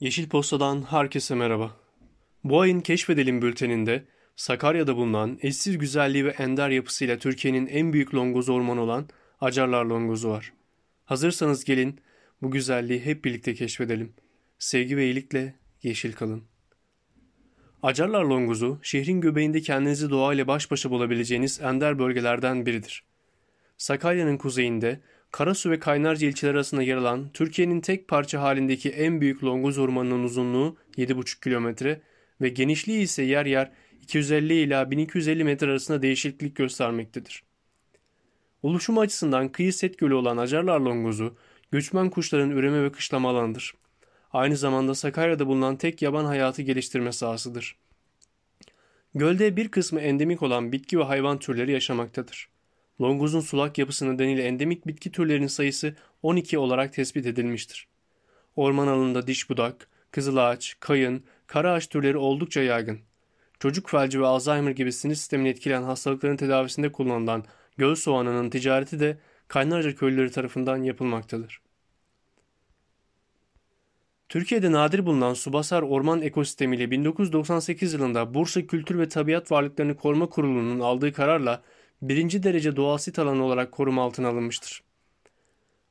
Yeşil Posta'dan herkese merhaba. Bu ayın Keşfedelim bülteninde Sakarya'da bulunan eşsiz güzelliği ve ender yapısıyla Türkiye'nin en büyük longoz ormanı olan Acarlar Longozu var. Hazırsanız gelin bu güzelliği hep birlikte keşfedelim. Sevgi ve iyilikle yeşil kalın. Acarlar Longozu, şehrin göbeğinde kendinizi doğayla baş başa bulabileceğiniz ender bölgelerden biridir. Sakarya'nın kuzeyinde Karasu ve Kaynarca ilçeleri arasında yer alan Türkiye'nin tek parça halindeki en büyük longoz ormanının uzunluğu 7,5 kilometre ve genişliği ise yer yer 250 ila 1250 metre arasında değişiklik göstermektedir. Oluşum açısından kıyı set gölü olan Acarlar Longozu, göçmen kuşların üreme ve kışlama alanıdır. Aynı zamanda Sakarya'da bulunan tek yaban hayatı geliştirme sahasıdır. Gölde bir kısmı endemik olan bitki ve hayvan türleri yaşamaktadır. Longoz'un sulak yapısı nedeniyle endemik bitki türlerinin sayısı 12 olarak tespit edilmiştir. Orman alanında diş budak, kızılağaç, kayın, kara ağaç türleri oldukça yaygın. Çocuk felci ve Alzheimer gibi sinir sistemini etkileyen hastalıkların tedavisinde kullanılan göl soğanının ticareti de Kaynarca köylüleri tarafından yapılmaktadır. Türkiye'de nadir bulunan Subasar Orman Ekosistemi ile 1998 yılında Bursa Kültür ve Tabiat Varlıklarını Koruma Kurulu'nun aldığı kararla birinci derece doğal sit alanı olarak koruma altına alınmıştır.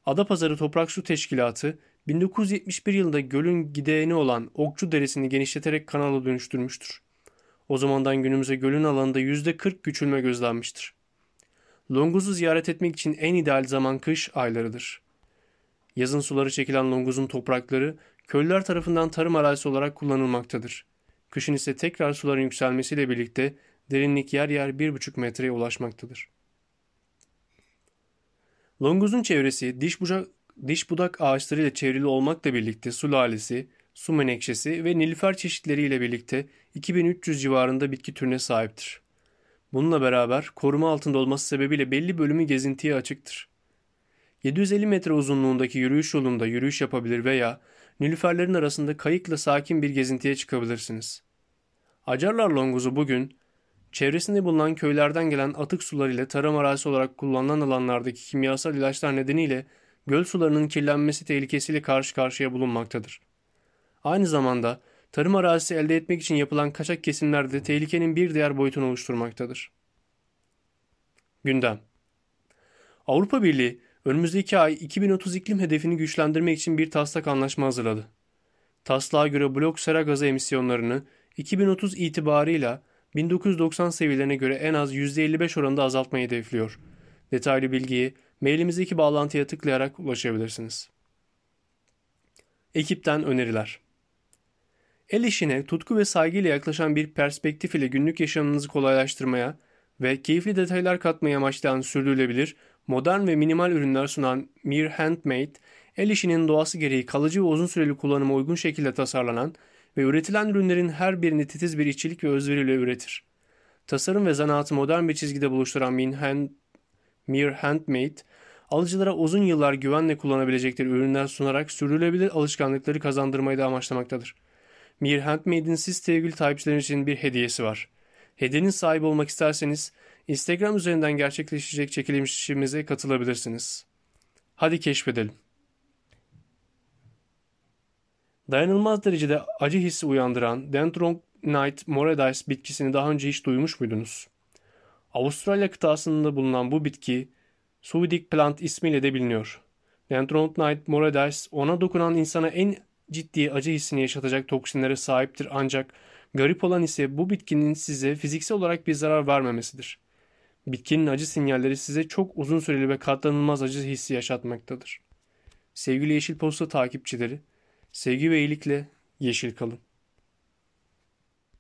Adapazarı Toprak Su Teşkilatı 1971 yılında gölün gideğini olan Okçu Deresi'ni genişleterek kanala dönüştürmüştür. O zamandan günümüze gölün alanında %40 küçülme gözlenmiştir. Longuz'u ziyaret etmek için en ideal zaman kış aylarıdır. Yazın suları çekilen Longuz'un toprakları köylüler tarafından tarım arazisi olarak kullanılmaktadır. Kışın ise tekrar suların yükselmesiyle birlikte derinlik yer yer 1,5 metreye ulaşmaktadır. Longuz'un çevresi diş, bucak, diş budak ağaçlarıyla çevrili olmakla birlikte su lalesi, su menekşesi ve nilüfer çeşitleriyle birlikte 2300 civarında bitki türüne sahiptir. Bununla beraber koruma altında olması sebebiyle belli bölümü gezintiye açıktır. 750 metre uzunluğundaki yürüyüş yolunda yürüyüş yapabilir veya nilüferlerin arasında kayıkla sakin bir gezintiye çıkabilirsiniz. Acarlar Longuzu bugün çevresinde bulunan köylerden gelen atık sular ile tarım arazisi olarak kullanılan alanlardaki kimyasal ilaçlar nedeniyle göl sularının kirlenmesi tehlikesiyle karşı karşıya bulunmaktadır. Aynı zamanda tarım arazisi elde etmek için yapılan kaçak kesimlerde tehlikenin bir diğer boyutunu oluşturmaktadır. Gündem Avrupa Birliği önümüzdeki ay 2030 iklim hedefini güçlendirmek için bir taslak anlaşma hazırladı. Taslağa göre blok sera gazı emisyonlarını 2030 itibarıyla 1990 seviyelerine göre en az %55 oranında azaltmayı hedefliyor. Detaylı bilgiyi mailimizdeki bağlantıya tıklayarak ulaşabilirsiniz. Ekipten öneriler El işine tutku ve saygıyla yaklaşan bir perspektif ile günlük yaşamınızı kolaylaştırmaya ve keyifli detaylar katmaya amaçlayan sürdürülebilir, modern ve minimal ürünler sunan Mere Handmade, el işinin doğası gereği kalıcı ve uzun süreli kullanıma uygun şekilde tasarlanan ve üretilen ürünlerin her birini titiz bir işçilik ve özveriyle üretir. Tasarım ve zanaatı modern bir çizgide buluşturan Mere Handmade, alıcılara uzun yıllar güvenle kullanabilecekleri ürünler sunarak sürdürülebilir alışkanlıkları kazandırmayı da amaçlamaktadır. Mere Handmade'in siz sevgili takipçileriniz için bir hediyesi var. Hediyenin sahibi olmak isterseniz Instagram üzerinden gerçekleşecek çekilişimize katılabilirsiniz. Hadi keşfedelim. Dayanılmaz derecede acı hissi uyandıran Dendronite moredis bitkisini daha önce hiç duymuş muydunuz? Avustralya kıtasında bulunan bu bitki Suidic plant ismiyle de biliniyor. Dendronite moredis ona dokunan insana en ciddi acı hissini yaşatacak toksinlere sahiptir ancak garip olan ise bu bitkinin size fiziksel olarak bir zarar vermemesidir. Bitkinin acı sinyalleri size çok uzun süreli ve katlanılmaz acı hissi yaşatmaktadır. Sevgili Yeşil Posta takipçileri, sevgi ve iyilikle yeşil kalın.